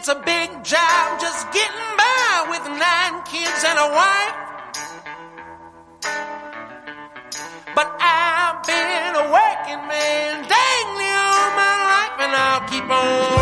It's a big job just getting by with nine kids and a wife. But I've been a working man dang near all my life, and I'll keep on.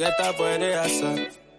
Want. Forget that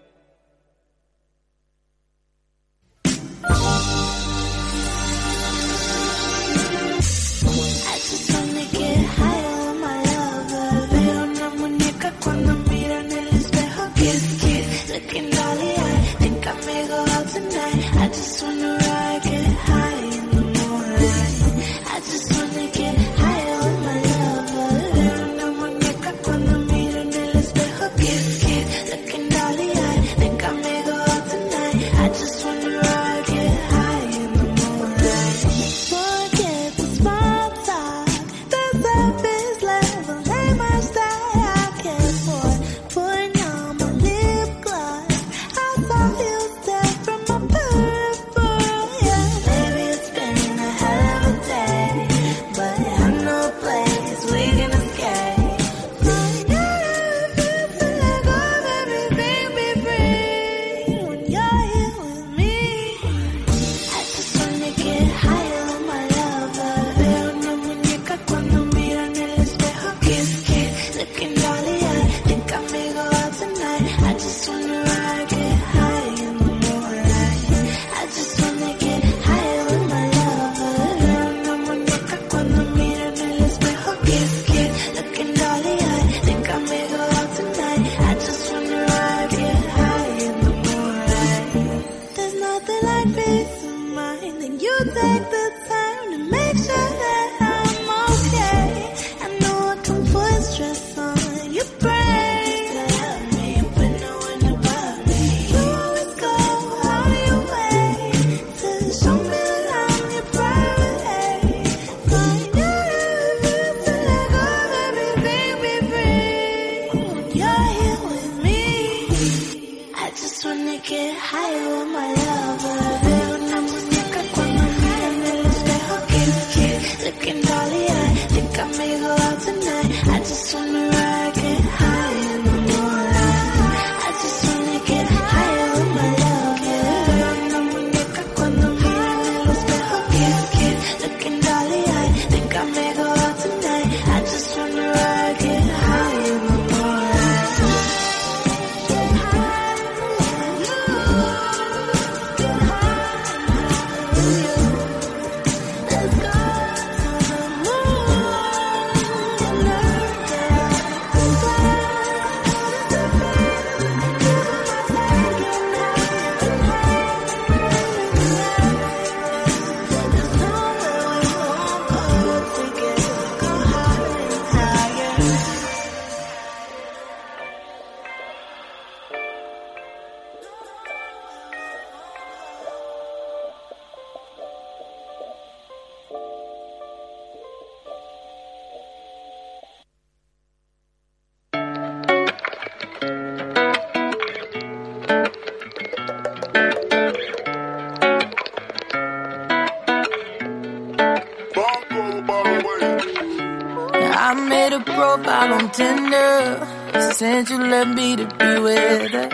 Since you let me to be with her.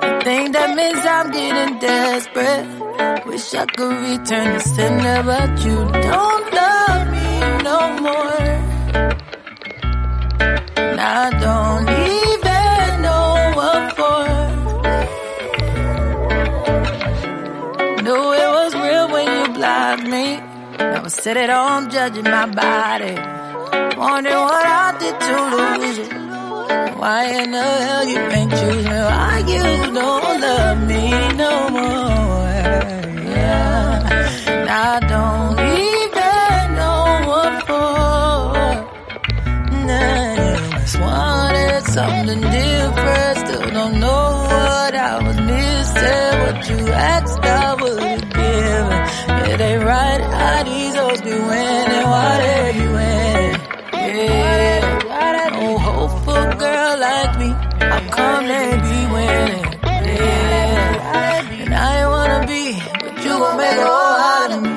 I think that means I'm getting desperate. Wish I could return the sender, but you don't love me no more. And I don't even know what for. Knew it was real when you blocked me. Now I sit at home judging my body. Wondering what I did to lose you. Why in the hell you ain't choose me? Why you don't love me no more? Yeah. I don't even know what for. Nah, just wanted something different. Still don't know what I was missing. What you asked, I would give. It ain't right how these hoes be winning. Why they be winning? Yeah, Come be winning? Yeah, and I ain't wanna be, but you gon' make a whole out of me.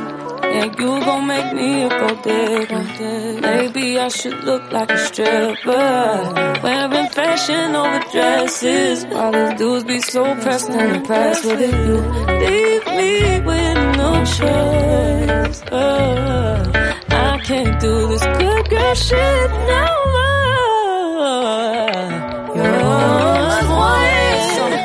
Yeah, you gon' make me a gold digger. Maybe I should look like a stripper. Wearing fashion over dresses. While the dudes be so pressed and impressed with it. You leave me with no choice. Uh, I can't do this good girl shit no more.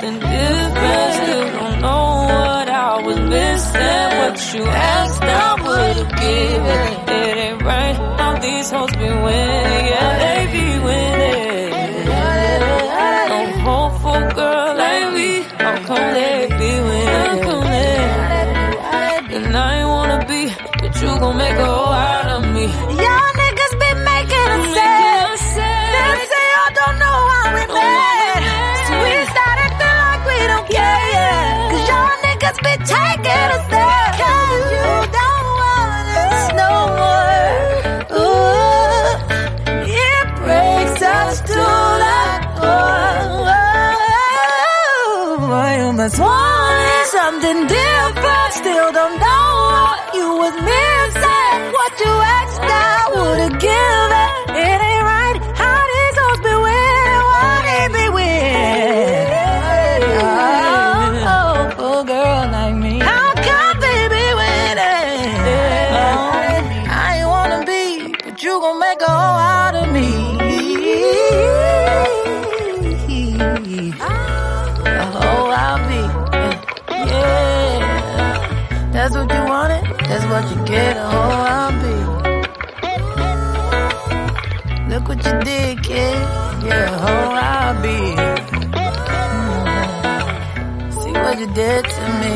Something different. Still don't know what I was missing. What you asked, I would've given. It ain't right how these hoes be winning. Yeah, they be winning. No hope girl like me. How come they be winning? And I ain't wanna be, but you gon' make a You must want something different. Still don't know what you was missing. What you asked, I would've given. You get. Hoe I'll be. Look what you did, kid. Yeah, hoe I'll be. Mm. See what you did to me.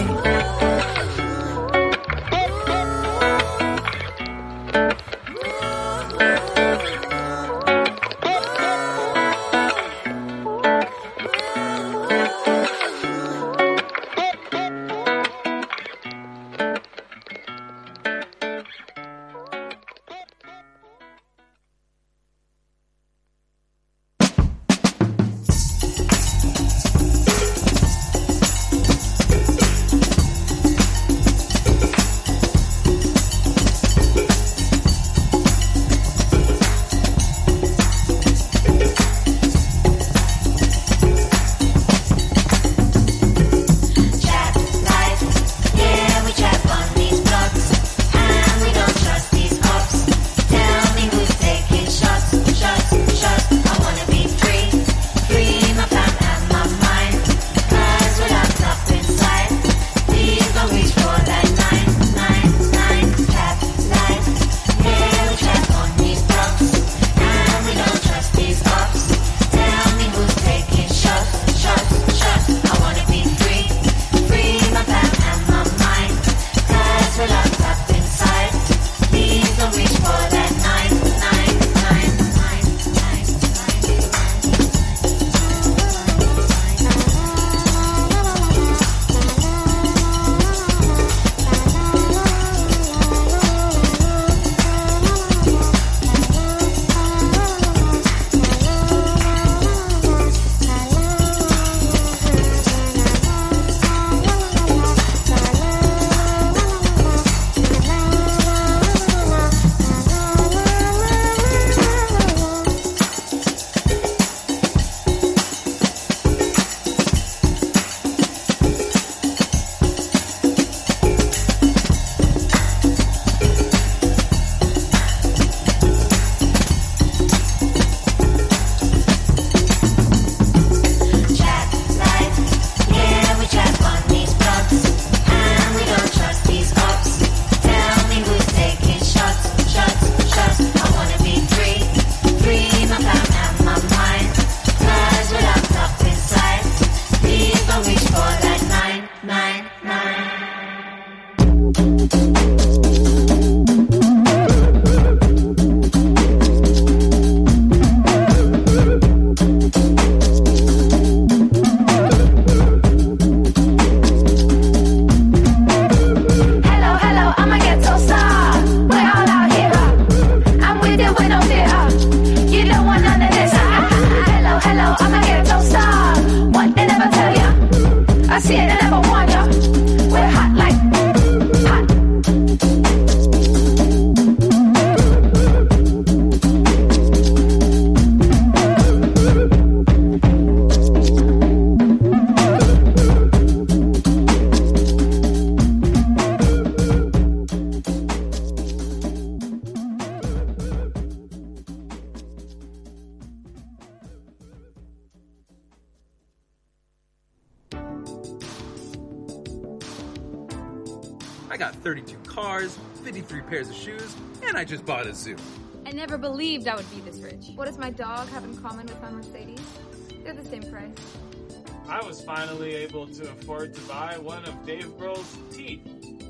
I was finally able to afford to buy one of Dave Grohl's teeth.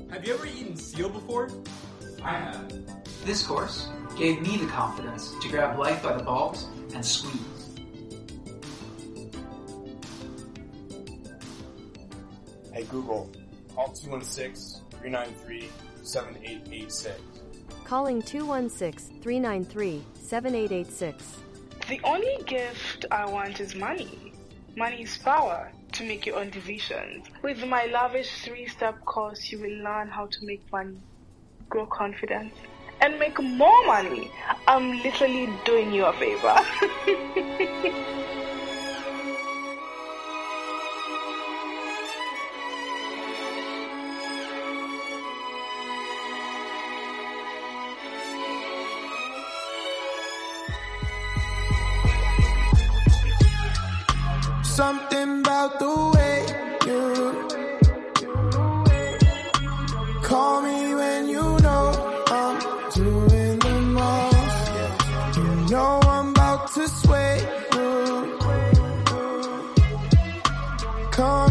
Have you ever eaten seal before? I have. This course gave me the confidence to grab life by the balls and squeeze. Hey Google, call 216 393 7886. Calling 216 393 7886. The only gift I want is money. Money is power to make your own decisions. With my lavish three step course, you will learn how to make money, grow confidence, and make more money. I'm literally doing you a favor. Something about the way you call me when you know I'm doing the most. You know I'm about to sway you. Coming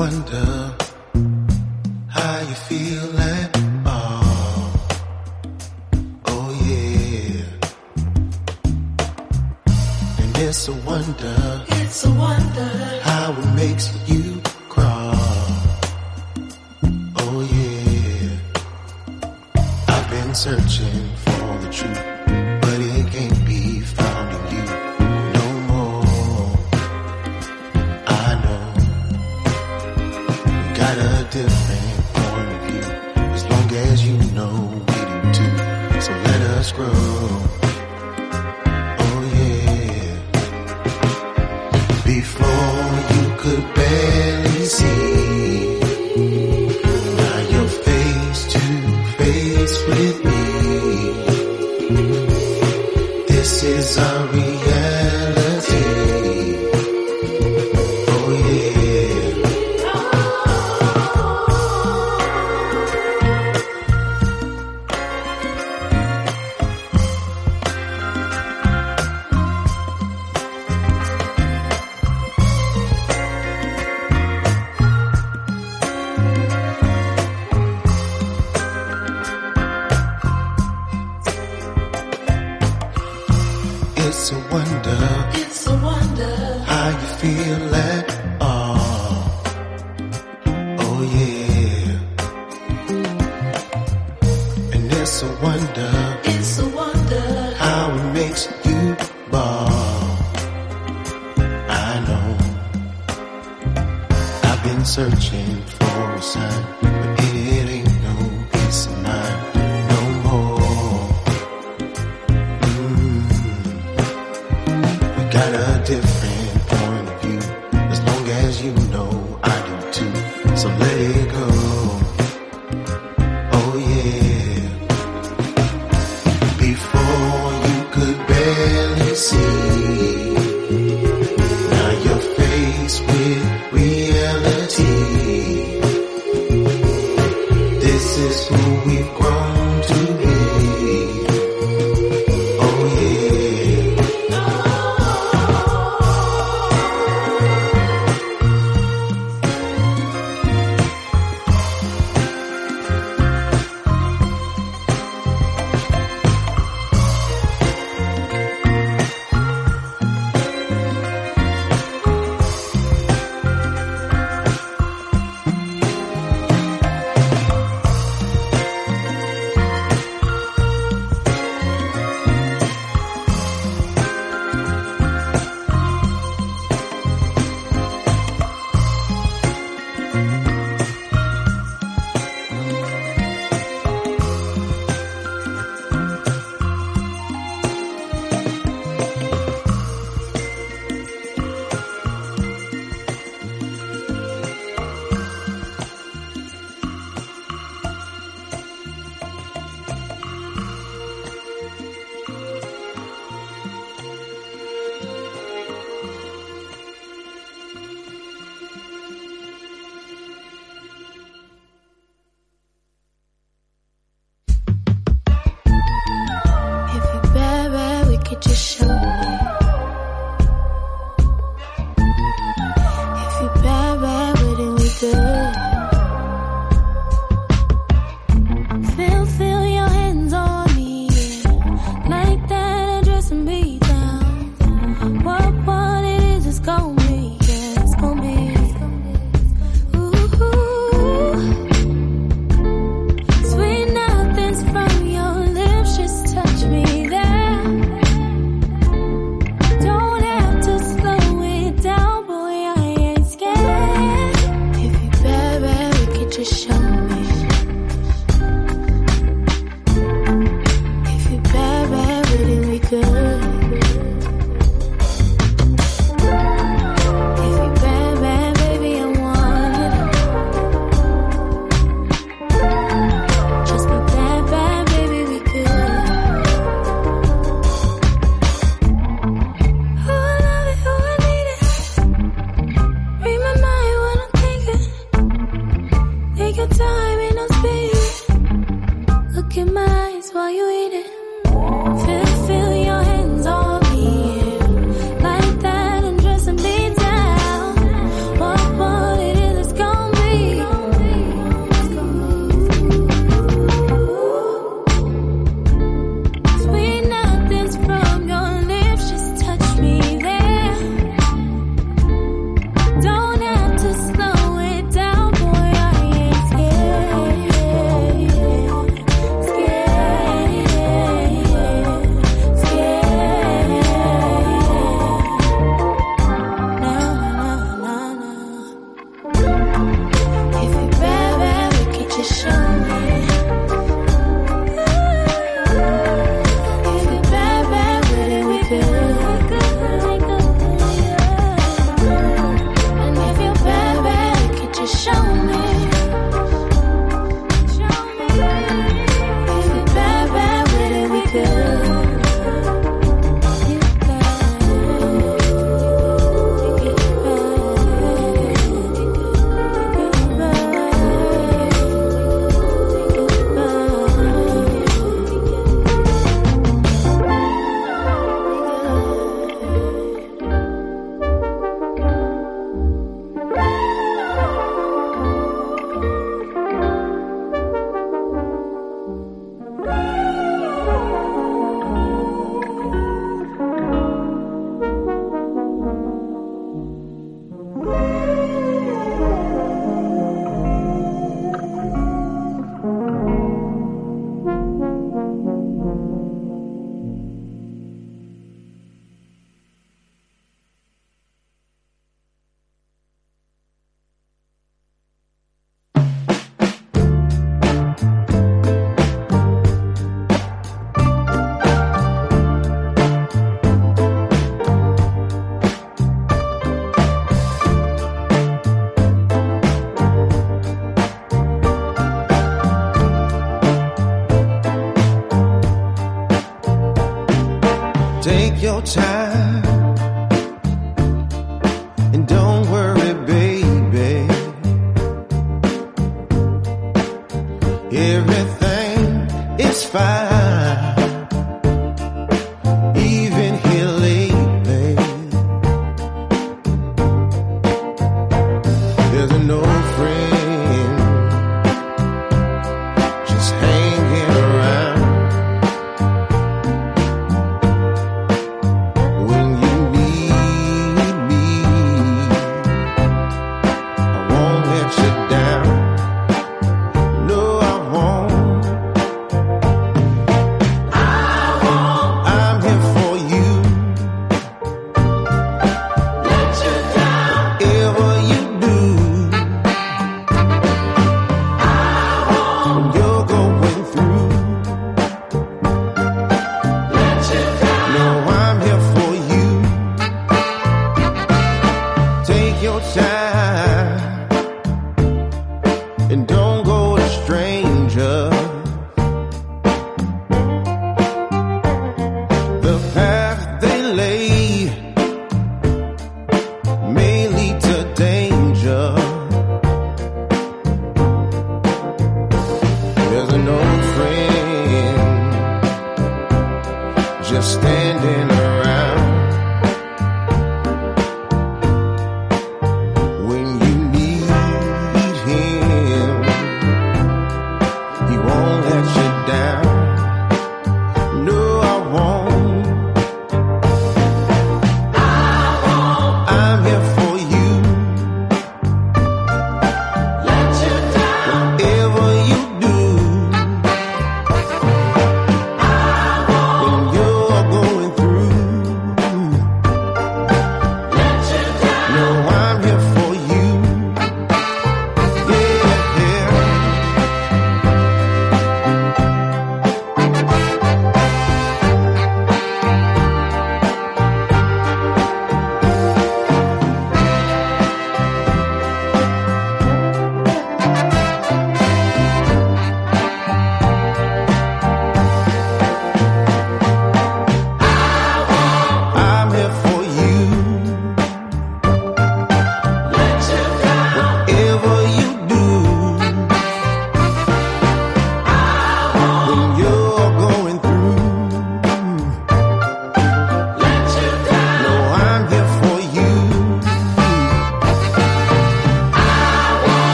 wonder how you feel at all. Oh yeah, and it's a wonder. 至少。Time and don't worry, baby. Everything is fine,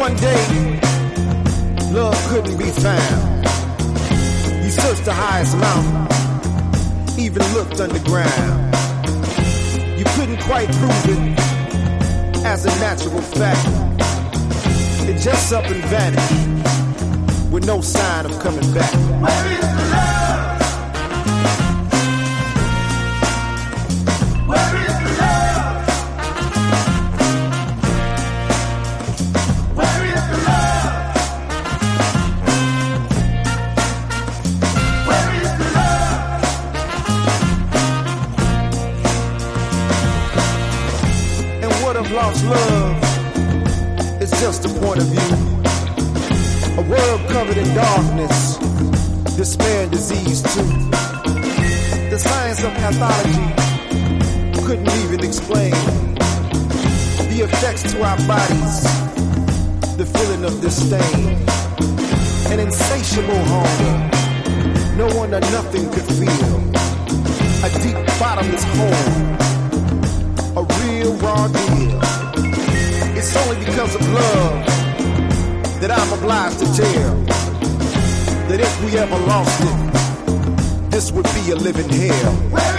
one day, love couldn't be found. He searched the highest mountain, even looked underground. You couldn't quite prove it as a natural fact. It just up and vanished with no sign of coming back. Pathology couldn't even explain the effects to our bodies, the feeling of disdain, an insatiable hunger. No one or nothing could feel a deep bottomless hole, a real raw deal. It's only because of love that I'm obliged to tell that if we ever lost it, this would be a living hell.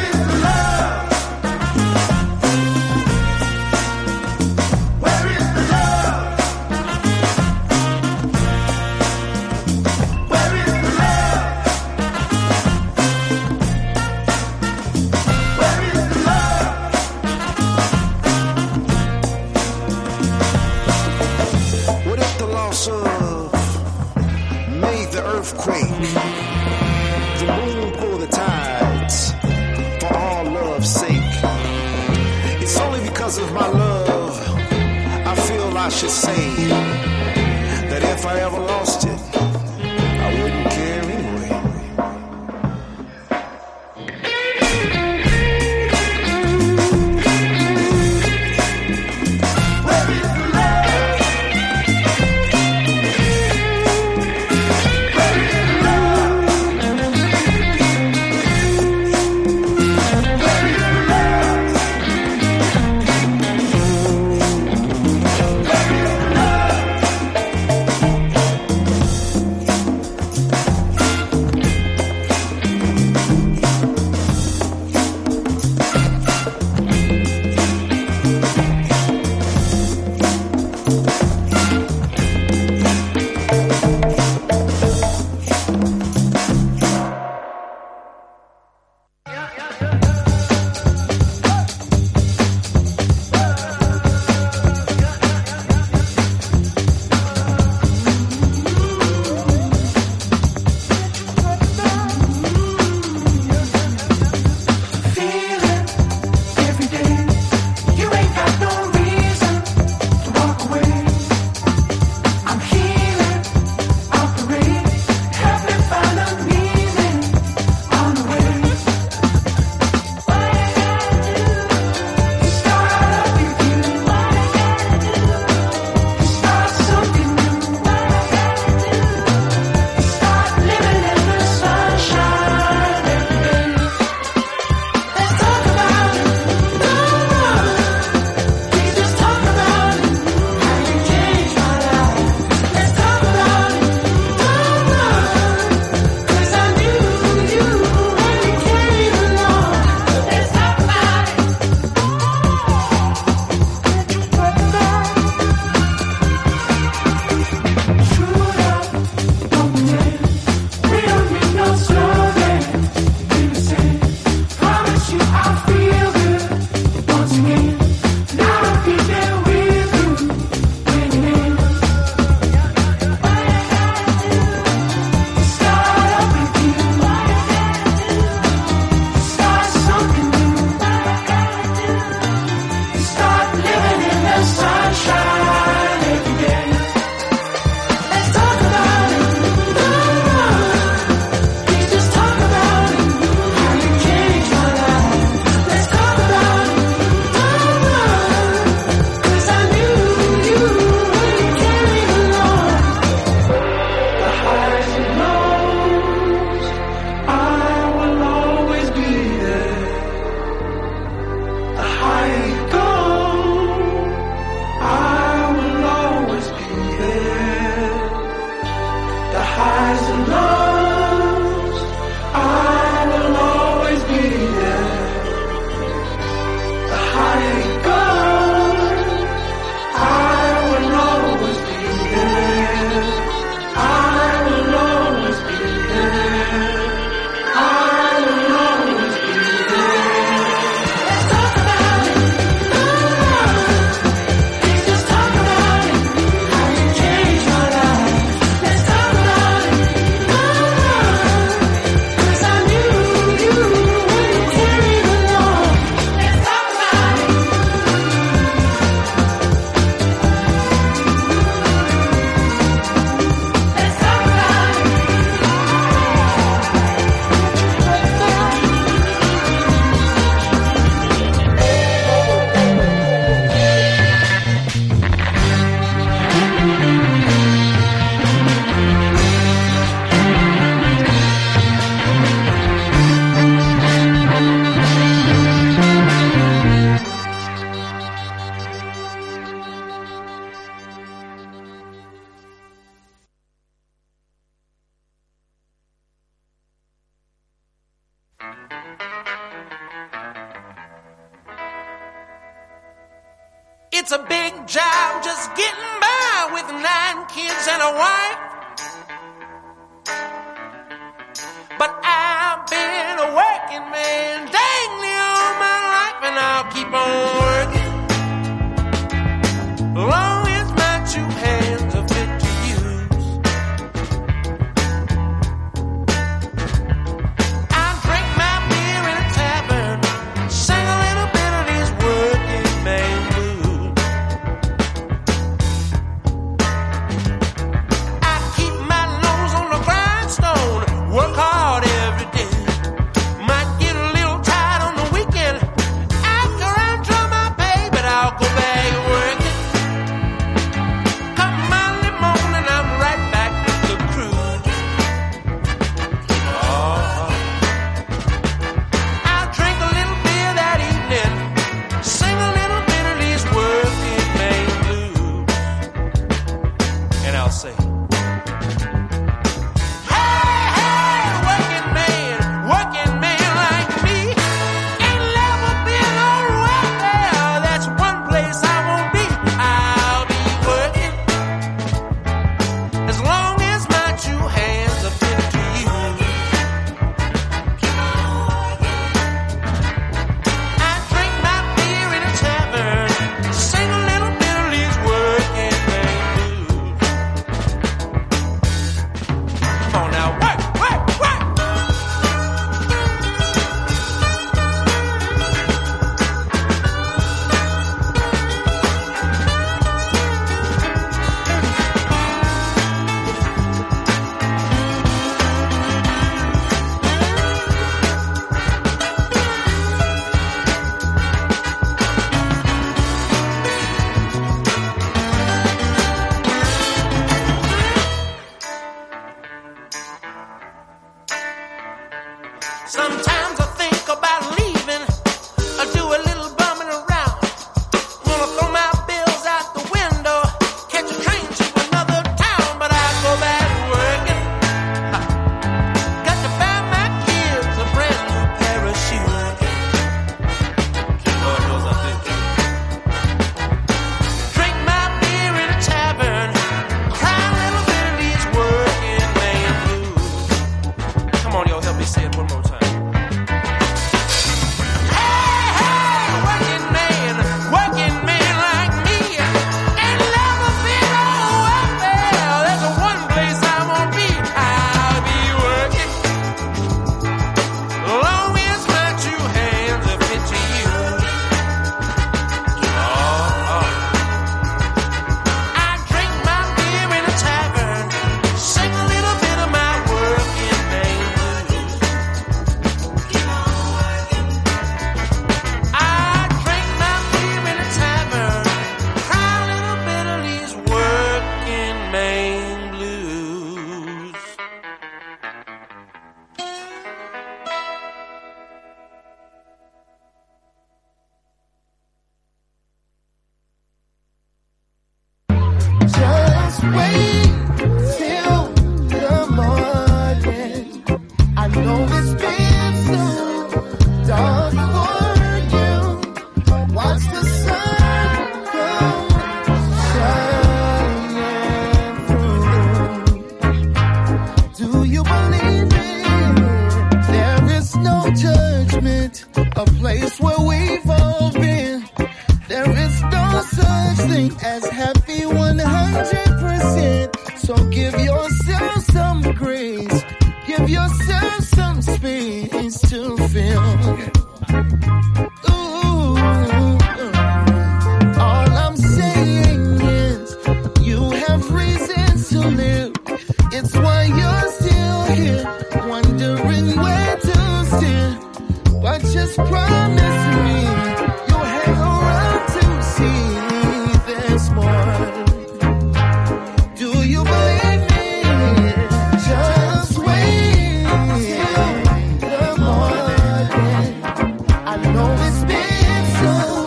Thank you.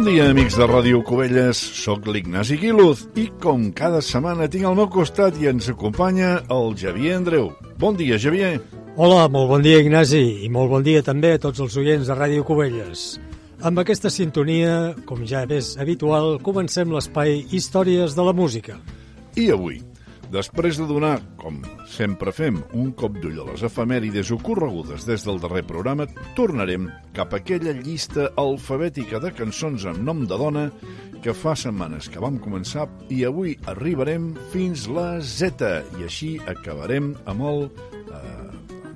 Bon dia, amics de Ràdio Cubelles. Soc l'Ignasi Quíluz i, com cada setmana, tinc al meu costat i ens acompanya el Javier Andreu. Bon dia, Javier. Hola, molt bon dia, Ignasi, i molt bon dia també a tots els oients de Ràdio Cubelles. Amb aquesta sintonia, com ja és habitual, comencem l'espai Històries de la Música. I avui, després de donar, com sempre fem, un cop d'ull a les efemèrides ocorregudes des del darrer programa, tornarem cap a aquella llista alfabètica de cançons amb nom de dona que fa setmanes que vam començar i avui arribarem fins la Z i així acabarem amb el eh,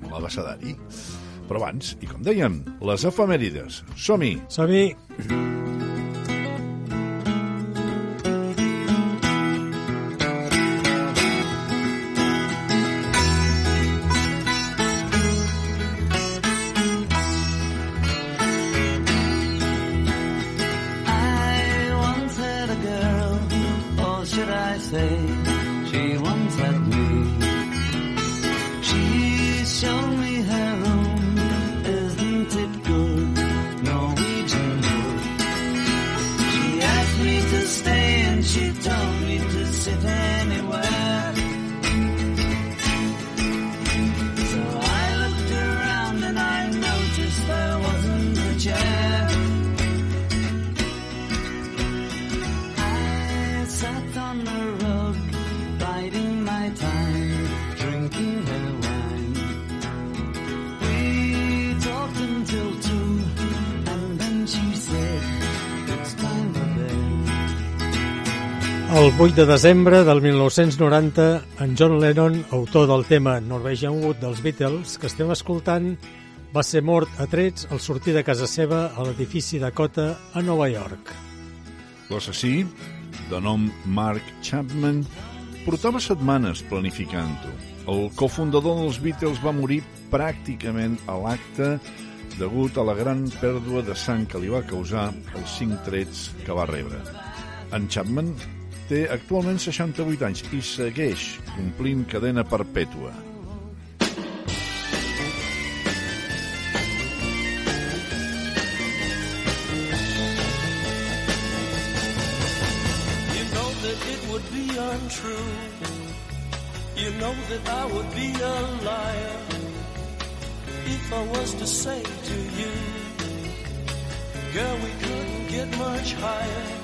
amb l'abecedari. Però abans, i com dèiem, les efemèrides. Som-hi! Som-hi! 8 de desembre del 1990, en John Lennon, autor del tema Norwegian Wood dels Beatles, que estem escoltant, va ser mort a trets al sortir de casa seva a l'edifici Dakota a Nova York. L'assassí, de nom Mark Chapman, portava setmanes planificant-ho. El cofundador dels Beatles va morir pràcticament a l'acte degut a la gran pèrdua de sang que li va causar els cinc trets que va rebre. En Chapman té actualment 68 anys i segueix complint cadena perpètua. Untrue. You know that I would be a liar if I was to say to you, girl, we couldn't get much higher.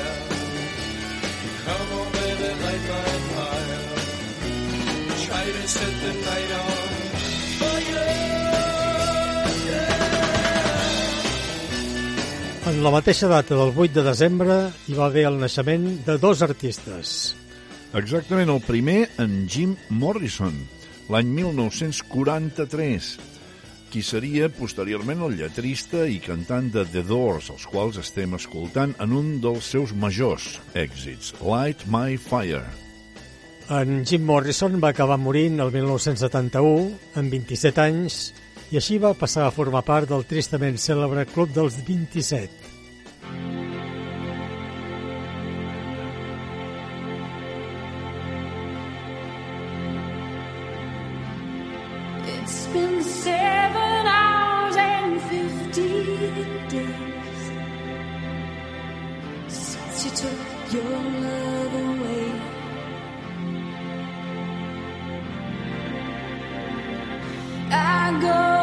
Come on, baby, light my fire. Try to set the night on fire. En En la mateixa data del 8 de desembre hi va haver el naixement de dos artistes. Exactament, el primer, en Jim Morrison, l'any 1943, qui seria posteriorment el lletrista i cantant de The Doors, els quals estem escoltant en un dels seus majors èxits, Light My Fire. En Jim Morrison va acabar morint el 1971, amb 27 anys, i així va passar a formar part del tristament cèlebre Club dels 27. You took your love away. I go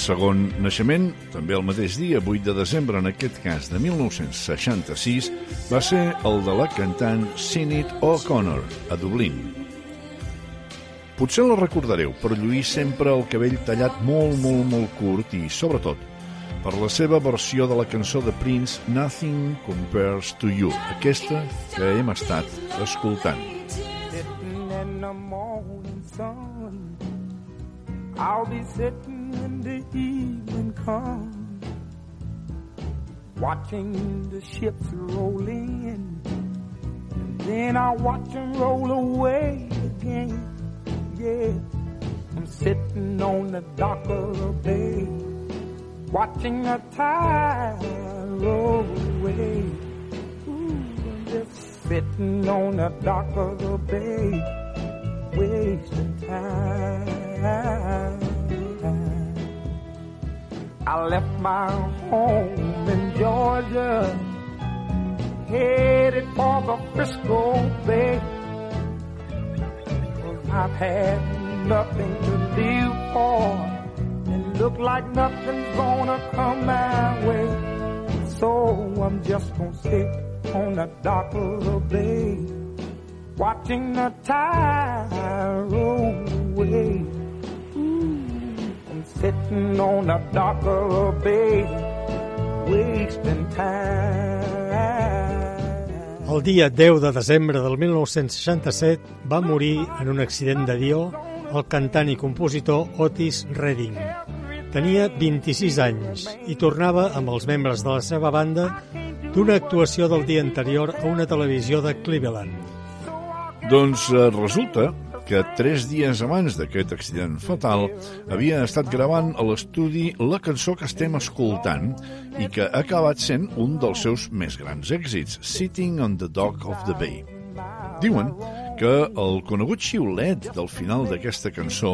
segon naixement, també el mateix dia, 8 de desembre, en aquest cas de 1966, va ser el de la cantant Sinead O'Connor, a Dublín. Potser la recordareu per lluir sempre el cabell tallat molt, molt, molt curt i, sobretot, per la seva versió de la cançó de Prince Nothing Compares to You, aquesta que hem estat escoltant. Sitting in the morning sun. I'll be sitting when the evening comes, watching the ships roll in. And then I'll watch them roll away again. Yeah, I'm sitting on the dock of the bay, watching the tide roll away. Ooh, I'm just sitting on the dock of the bay, wasting time. I left my home in Georgia, headed for the Frisco Bay. I've had nothing to live for, and look like nothing's gonna come my way. So I'm just gonna sit on the dock of the bay, watching the tide roll away. Sitting on the dock of the bay, wasting time. El dia 10 de desembre del 1967 va morir en un accident d'avió el cantant i compositor Otis Redding. Tenia 26 anys i tornava amb els membres de la seva banda d'una actuació del dia anterior a una televisió de Cleveland. Doncs eh, resulta que tres dies abans d'aquest accident fatal havia estat gravant a l'estudi la cançó que estem escoltant i que ha acabat sent un dels seus més grans èxits, Sitting on the Dock of the Bay. Diuen que el conegut xiulet del final d'aquesta cançó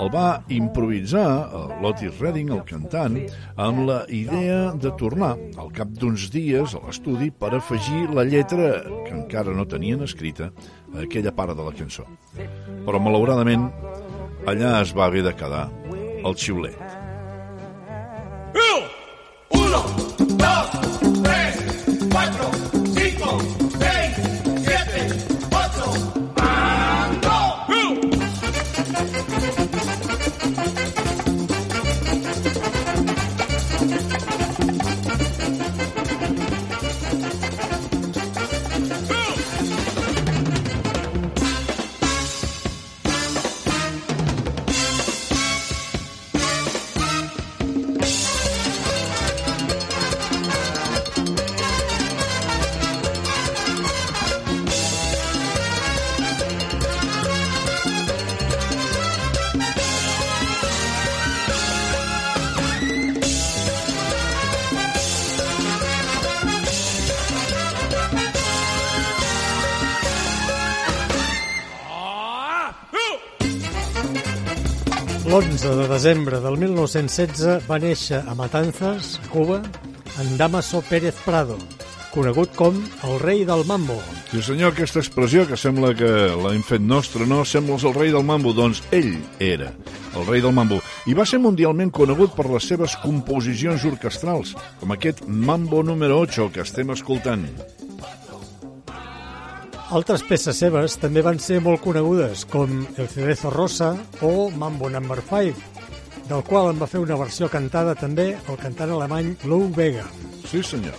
el va improvisar eh, l'Otis Redding, el cantant, amb la idea de tornar al cap d'uns dies a l'estudi per afegir la lletra que encara no tenien escrita a aquella part de la cançó. Però, malauradament, allà es va haver de quedar el xiulet. Uno, L'11 de desembre del 1916 va néixer a Matanzas, Cuba, en Damaso Pérez Prado, conegut com el rei del mambo. Sí senyor, aquesta expressió que sembla que l'hem fet nostra, no? Sembles el rei del mambo. Doncs ell era el rei del mambo. I va ser mundialment conegut per les seves composicions orquestrals, com aquest Mambo número 8 que estem escoltant. Altres peces seves també van ser molt conegudes, com El Cerezo Rosa o Mambo Number 5, del qual en va fer una versió cantada també el cantant alemany Lou Vega. Sí senyor.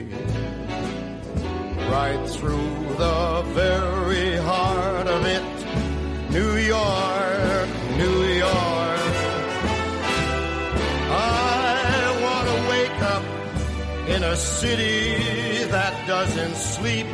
right through the very heart of it. New York, New York. I want to wake up in a city that doesn't sleep.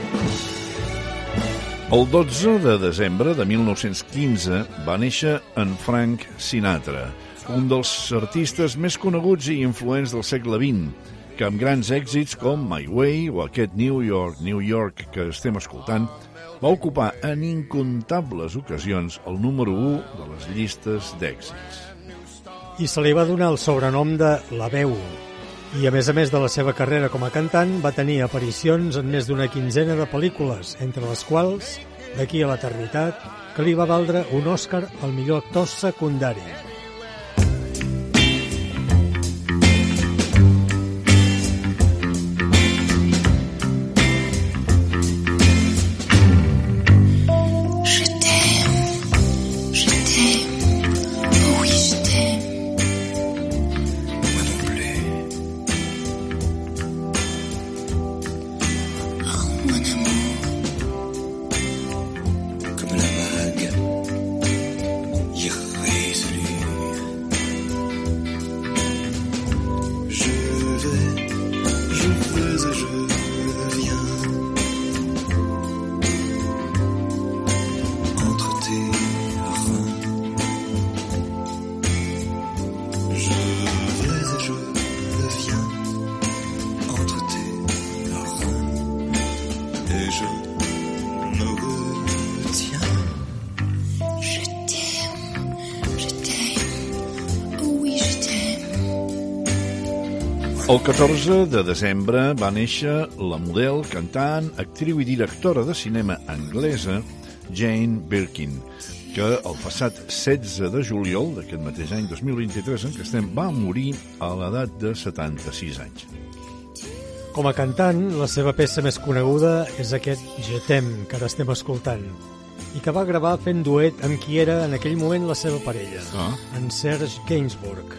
El 12 de desembre de 1915 va néixer en Frank Sinatra, un dels artistes més coneguts i influents del segle XX, que amb grans èxits com My Way o aquest New York, New York que estem escoltant, va ocupar en incontables ocasions el número 1 de les llistes d'èxits. I se li va donar el sobrenom de La Veu. I a més a més de la seva carrera com a cantant, va tenir aparicions en més d'una quinzena de pel·lícules, entre les quals D'aquí a l'eternitat, que li va valdre un Òscar al millor actor secundari. 14 de desembre va néixer la model, cantant, actriu i directora de cinema anglesa Jane Birkin, que el passat 16 de juliol d'aquest mateix any 2023 en què estem va morir a l'edat de 76 anys. Com a cantant, la seva peça més coneguda és aquest Je t'aime, que ara estem escoltant, i que va gravar fent duet amb qui era en aquell moment la seva parella, Ah. en Serge Gainsbourg.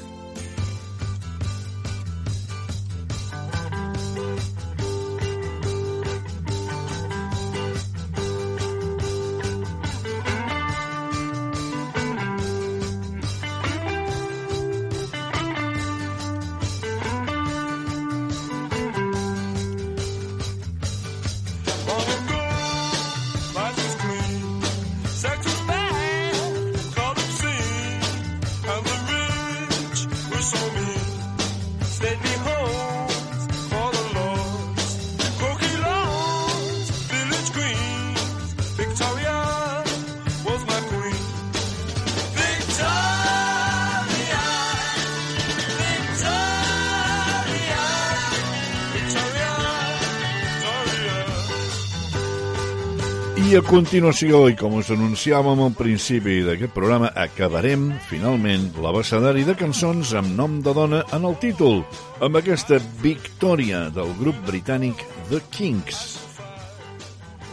Continuació, i com us anunciàvem al principi d'aquest programa, acabarem, finalment, l'abecedari de cançons amb nom de dona en el títol, amb aquesta victòria del grup britànic The Kinks.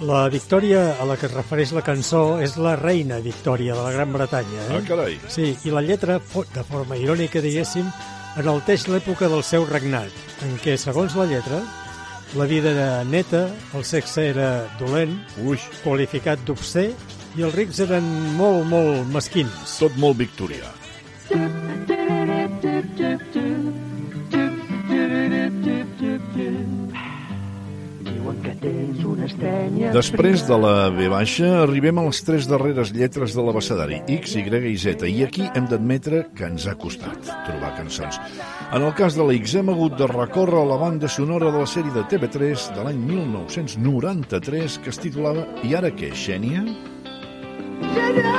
La Victòria a la que es refereix la cançó és la reina Victòria de la Gran Bretanya. Eh? Ah, carai. Sí, i la lletra, de forma irònica, diguéssim, enalteix l'època del seu regnat, en què, segons la lletra, la vida era neta, el sexe era dolent, Ui. qualificat d'obscè, i els rics eren molt, molt mesquins. Tot molt victorià. Tens una. Després de la V baixa, arribem a les tres darreres lletres de l'abecedari, X, Y i Z, i aquí hem d'admetre que ens ha costat trobar cançons. En el cas de la X hem hagut de recórrer a la banda sonora de la sèrie de TV3 de l'any 1993 que es titulava I ara què, Xènia? Gènia,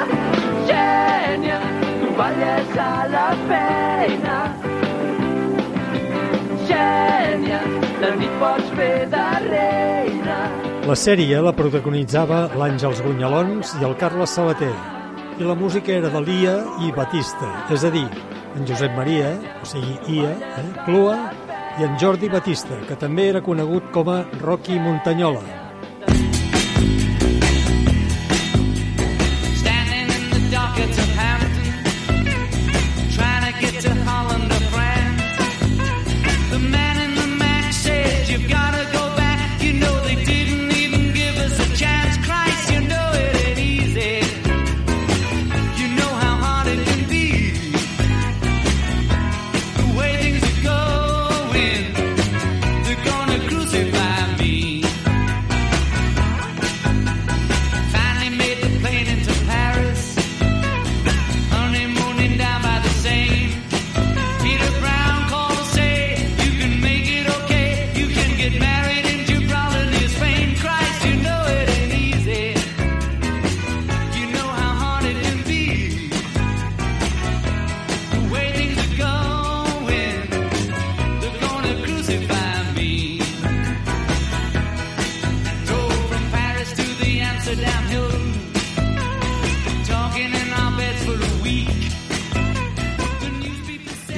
gènia, tu balles a la feina. Gènia, nit pots fer. La sèrie la protagonitzava l'Àngels Gunyalons i el Carles Sabater, i la música era de l'Ia i Batista, és a dir, en Josep Maria, o sigui, Ia, eh, Clua, i en Jordi Batista, que també era conegut com a Rocky Montanyola.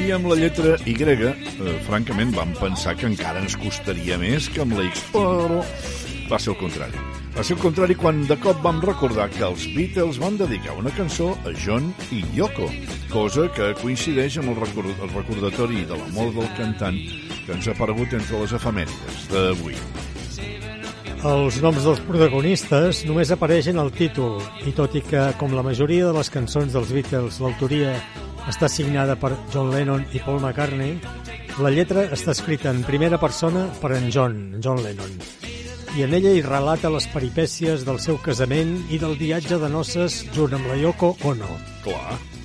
I amb la lletra Y, eh, francament, vam pensar que encara ens costaria més que amb la X, però va ser el contrari. Va ser el contrari quan de cop vam recordar que els Beatles van dedicar una cançó a John i Yoko, cosa que coincideix amb el, record el recordatori de la mort del cantant que ens ha aparegut entre les efemèrides d'avui. Els noms dels protagonistes només apareixen al títol, i tot i que, com la majoria de les cançons dels Beatles, l'autoria està signada per John Lennon i Paul McCartney, la lletra està escrita en primera persona per en John, John Lennon. I en ella hi relata les peripècies del seu casament i del viatge de noces junt amb la Yoko Ono. Clar.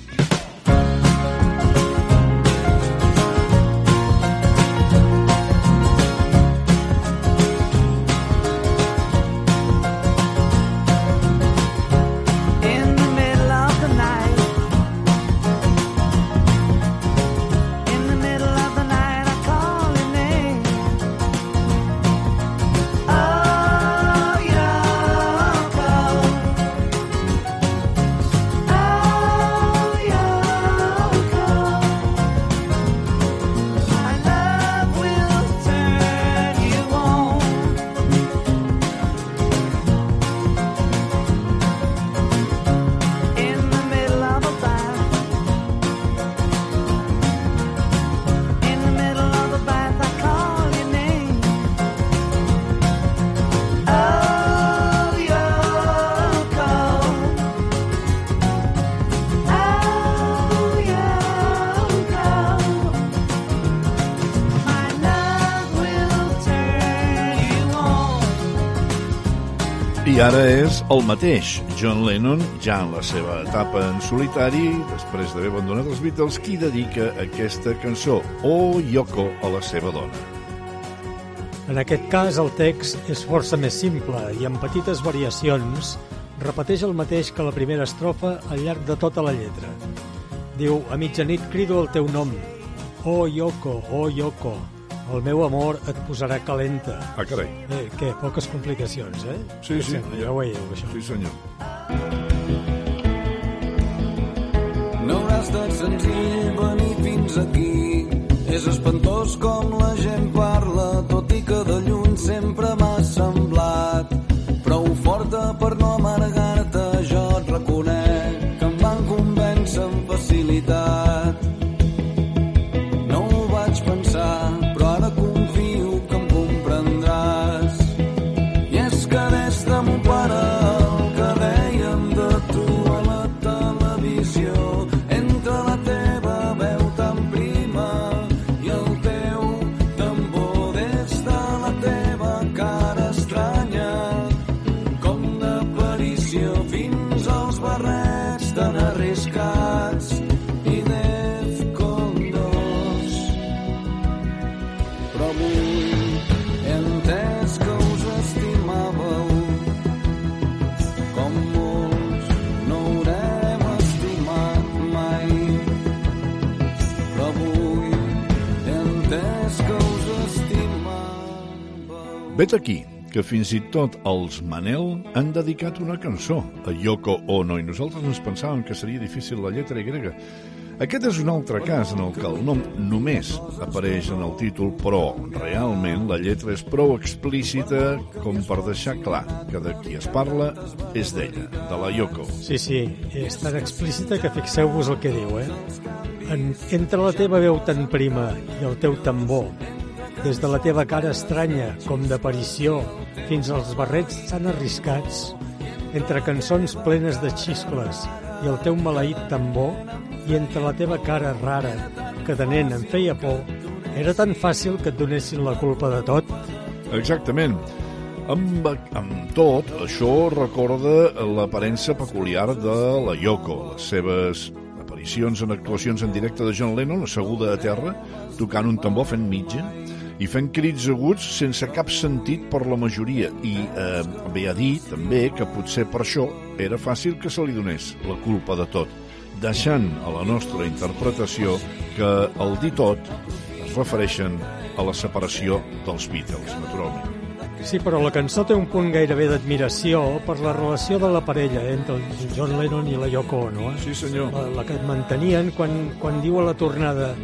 El mateix, John Lennon, ja en la seva etapa en solitari, després d'haver abandonat els Beatles, qui dedica aquesta cançó, Oh Yoko, a la seva dona. En aquest cas, el text és força més simple i amb petites variacions repeteix el mateix que la primera estrofa al llarg de tota la lletra. Diu, a mitjanit crido el teu nom. Oh, Yoko, oh, Yoko, el meu amor et posarà calenta. Ah, carai. Eh, què, poques complicacions, eh? Sí, sí, sembla? Ja ho veieu, això. Sí, senyor. No haurà estat senzill venir fins aquí. És espantós com la Vet aquí que fins i tot els Manel han dedicat una cançó a Yoko Ono i nosaltres ens pensàvem que seria difícil la lletra Y. Aquest és un altre cas en el que el nom només apareix en el títol, però realment la lletra és prou explícita com per deixar clar que de qui es parla és d'ella, de la Yoko. Sí, sí, és tan explícita que fixeu-vos el que diu, eh? En, entre la teva veu tan prima i el teu tambor, des de la teva cara estranya com d'aparició fins als barrets tan arriscats, entre cançons plenes de xiscles i el teu maleït tambor, i entre la teva cara rara, que de nen em feia por, era tan fàcil que et donessin la culpa de tot. Exactament. Amb, amb tot, això recorda l'aparença peculiar de la Yoko, les seves aparicions en actuacions en directe de John Lennon, asseguda a terra, tocant un tambor fent mitja, i fent crits aguts sense cap sentit per la majoria i eh, ve a dir també que potser per això era fàcil que se li donés la culpa de tot deixant a la nostra interpretació que el dir tot es refereixen a la separació dels Beatles, naturalment. Sí, però la cançó té un punt gairebé d'admiració per la relació de la parella entre el John Lennon i la Yoko Ono. Eh? Sí, senyor. La, la que mantenien quan, quan diu a la tornada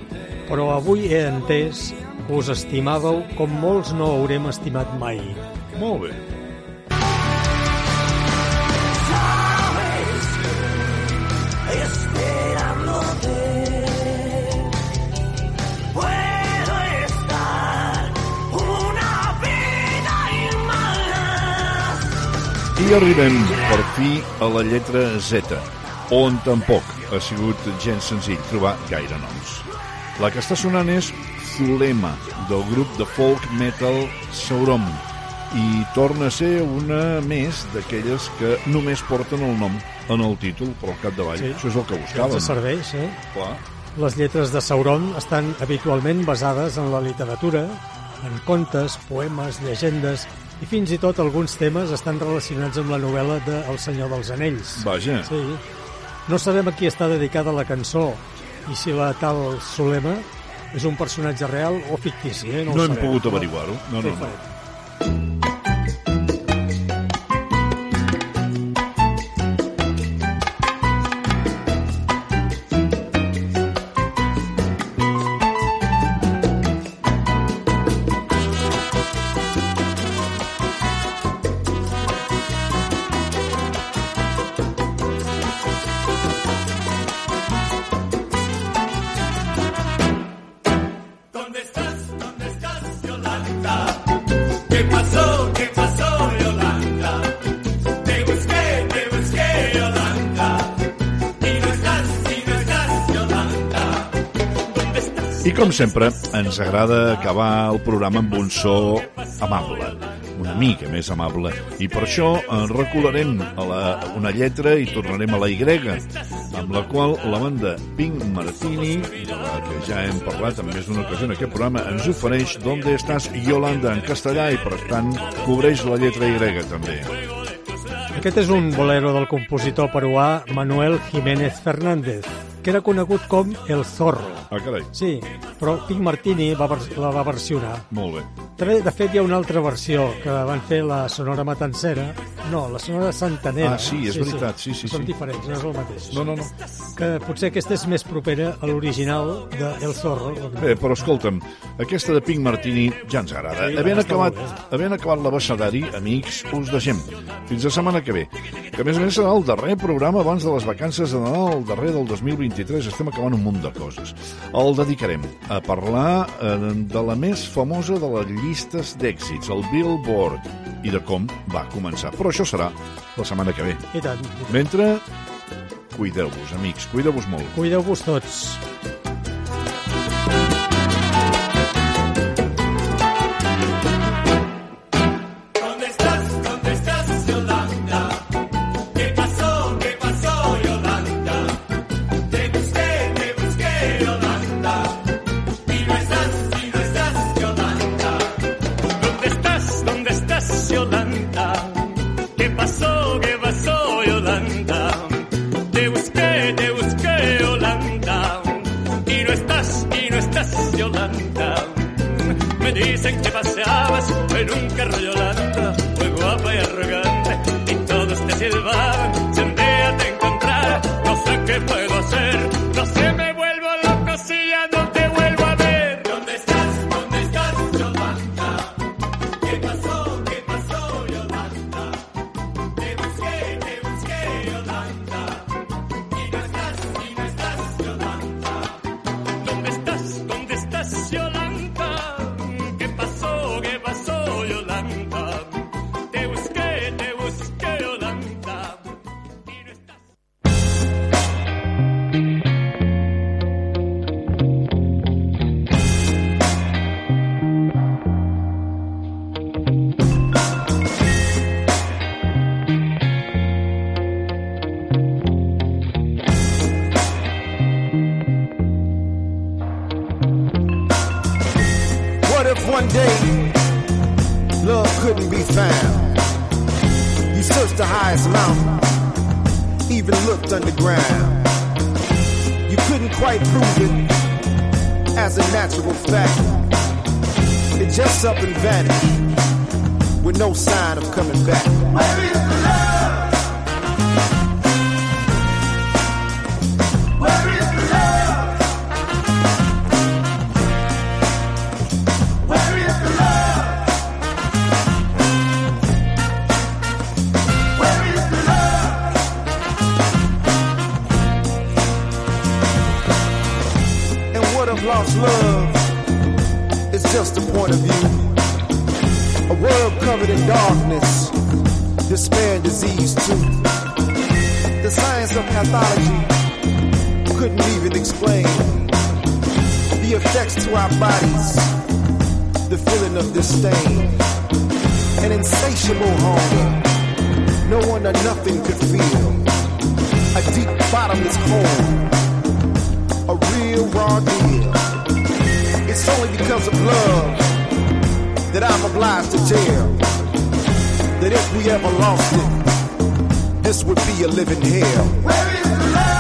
però avui he entès us estimàveu com molts no haurem estimat mai. Molt bé. I arribem, per fi, a la lletra Z, on tampoc ha sigut gens senzill trobar gaire noms. La que està sonant és Zulema, del grup de folk metal Sauron, i torna a ser una més d'aquelles que només porten el nom en el títol, però al capdavall. Sí. Això és el que Ens buscàvem. serveix, eh? Clar. Les lletres de Sauron estan habitualment basades en la literatura, en contes, poemes, llegendes i fins i tot alguns temes estan relacionats amb la novel·la de El senyor dels anells. Vaja. Sí. No sabem a qui està dedicada la cançó i si la tal Solema és un personatge real o fictici, eh? No, no hem sabem. pogut averiguar-ho. No, no, no. Sempre, ens agrada acabar el programa amb un so amable, una mica més amable. I per això eh, recularem a la, una lletra i tornarem a la Y, amb la qual la banda Pink Martini, de la que ja hem parlat en més d'una ocasió en aquest programa, ens ofereix Donde estàs, Yolanda, en castellà, i per tant cobreix la lletra Y també. Aquest és un bolero del compositor peruà Manuel Jiménez Fernández, que era conegut com El Zorro. Ah, carai. Sí, però Pink Martini va, la va versionar. Molt bé. De fet, hi ha una altra versió que van fer la Sonora Matancera. No, la Sonora Santanera. Ah, sí, és veritat, sí, sí, Són sí. diferents, no és el mateix. No, no, no. Que potser aquesta és més propera a l'original de El Zorro. Bé, però escolta'm, aquesta de Pink Martini ja ens agrada. Sí, havent, acabat, havent acabat l'abecedari, amics, us deixem. Fins la setmana que ve. Que a més a més serà el darrer programa abans de les vacances de Nadal, el darrer del 2023. Estem acabant un munt de coses. El dedicarem a parlar eh, de la més famosa de les llistes d'èxits, el Billboard, i de com va començar. Però això serà la setmana que ve. I tant. Mentre, cuideu-vos, amics, cuideu-vos molt. Cuideu-vos tots. one day, love couldn't be found. You searched the highest mountain, even looked underground. You couldn't quite prove it as a natural fact. It just up and vanished with no sign of coming back. Disease too. The science of pathology couldn't even explain the effects to our bodies, the feeling of disdain, an insatiable hunger, no one or nothing could feel, a deep bottomless hole, a real raw deal. It's only because of love that I'm obliged to tell that if we ever lost it, this would be a living hell.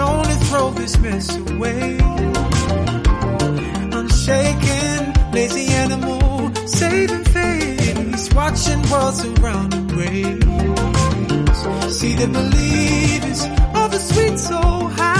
trying to throw this mess away. I'm shaking, lazy animal, saving face, watching worlds around the waves. See the believers of a sweet soul high.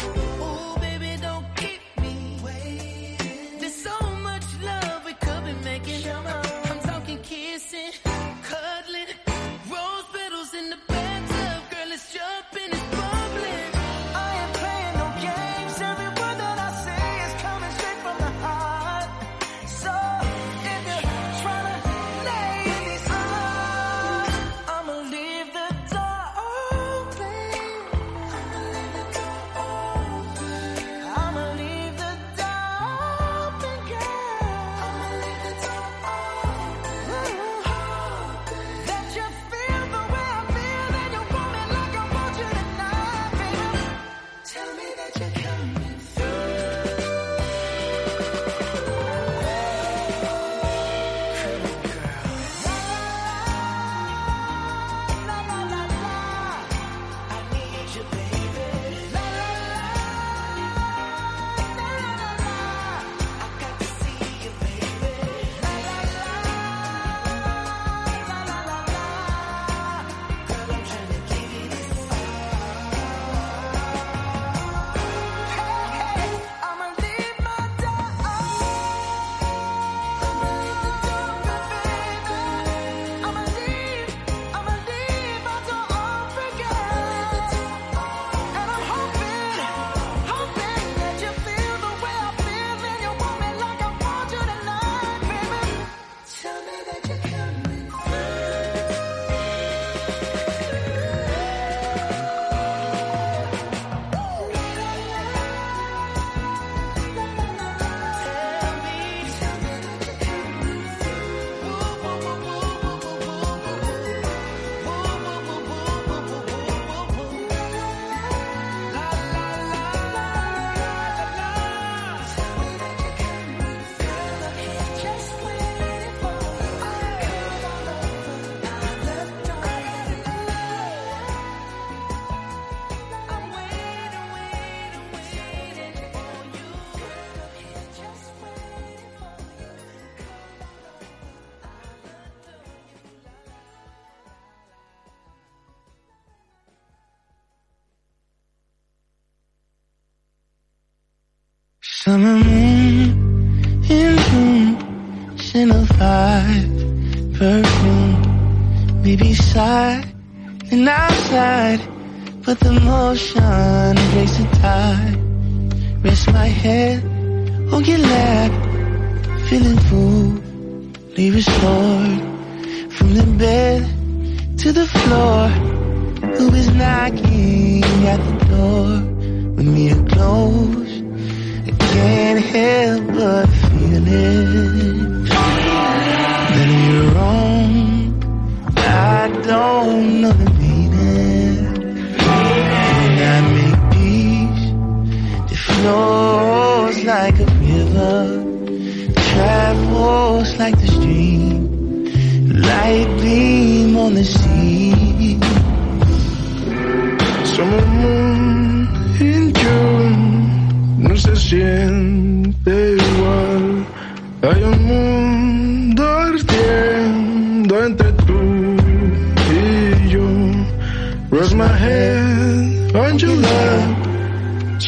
mm-hmm.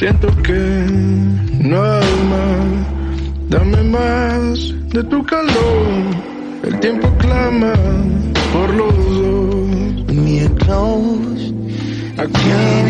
Siento que no hay más. Dame más de tu calor. El tiempo clama por los dos. Me close. I can't.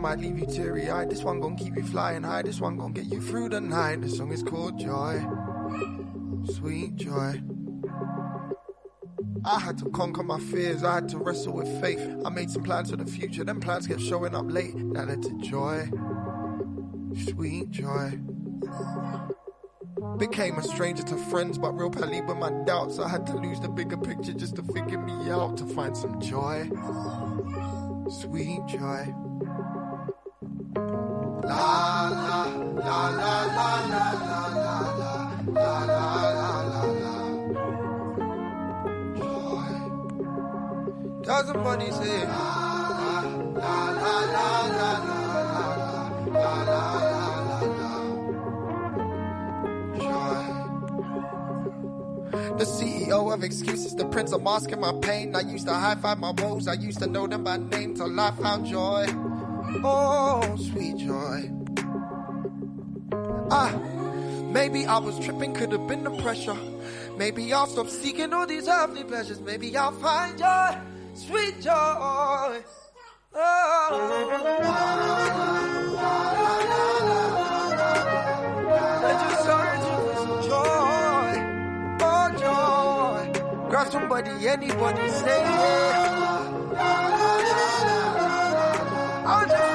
One might leave you teary eyed. This one gon' keep you flying high. This one gon' get you through the night. The song is called Joy. Sweet joy. I had to conquer my fears. I had to wrestle with faith. I made some plans for the future. Them plans kept showing up late. That led to joy. Sweet joy. Became a stranger to friends, but real pally with my doubts. I had to lose the bigger picture just to figure me out to find some joy. Sweet joy. Doesn't say la la la la la la la la La The CEO of excuses, the prince of masking my pain. I used to high five my woes. I used to know them by name till I found joy. Oh, sweet joy. Ah, maybe I was tripping, could have been the pressure. Maybe I'll stop seeking all these earthly pleasures. Maybe I'll find joy, sweet joy. Oh, joy. Oh, joy. Grab somebody, anybody, say yeah. Georgia.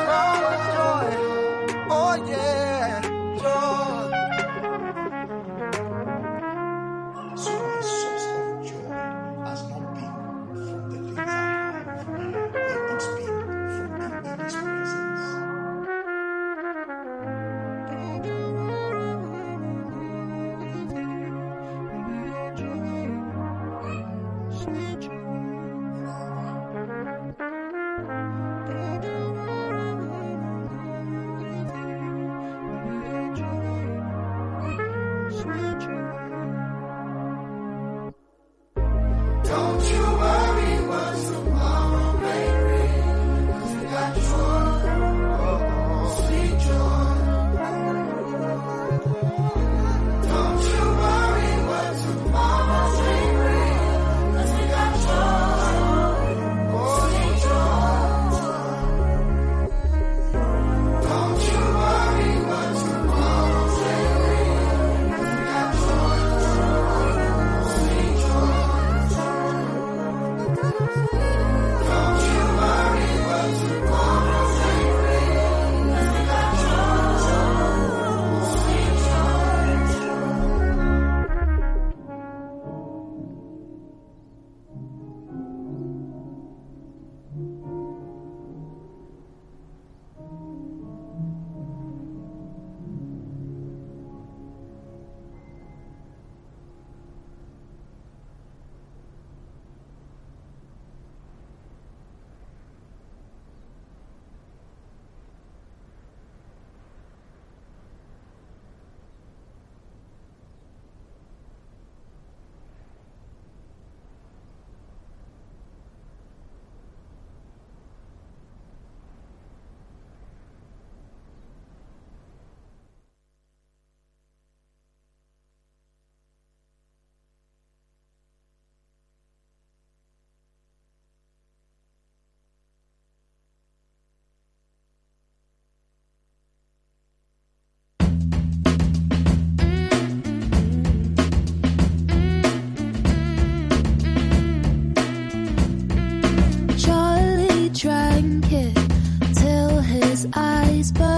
these birds.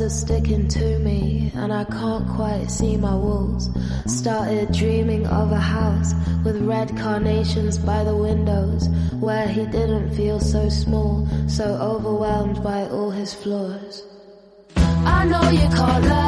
are sticking to me, and I can't quite see my walls. Started dreaming of a house with red carnations by the windows, where he didn't feel so small, so overwhelmed by all his flaws. I know you can't love.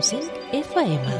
100.5 FM.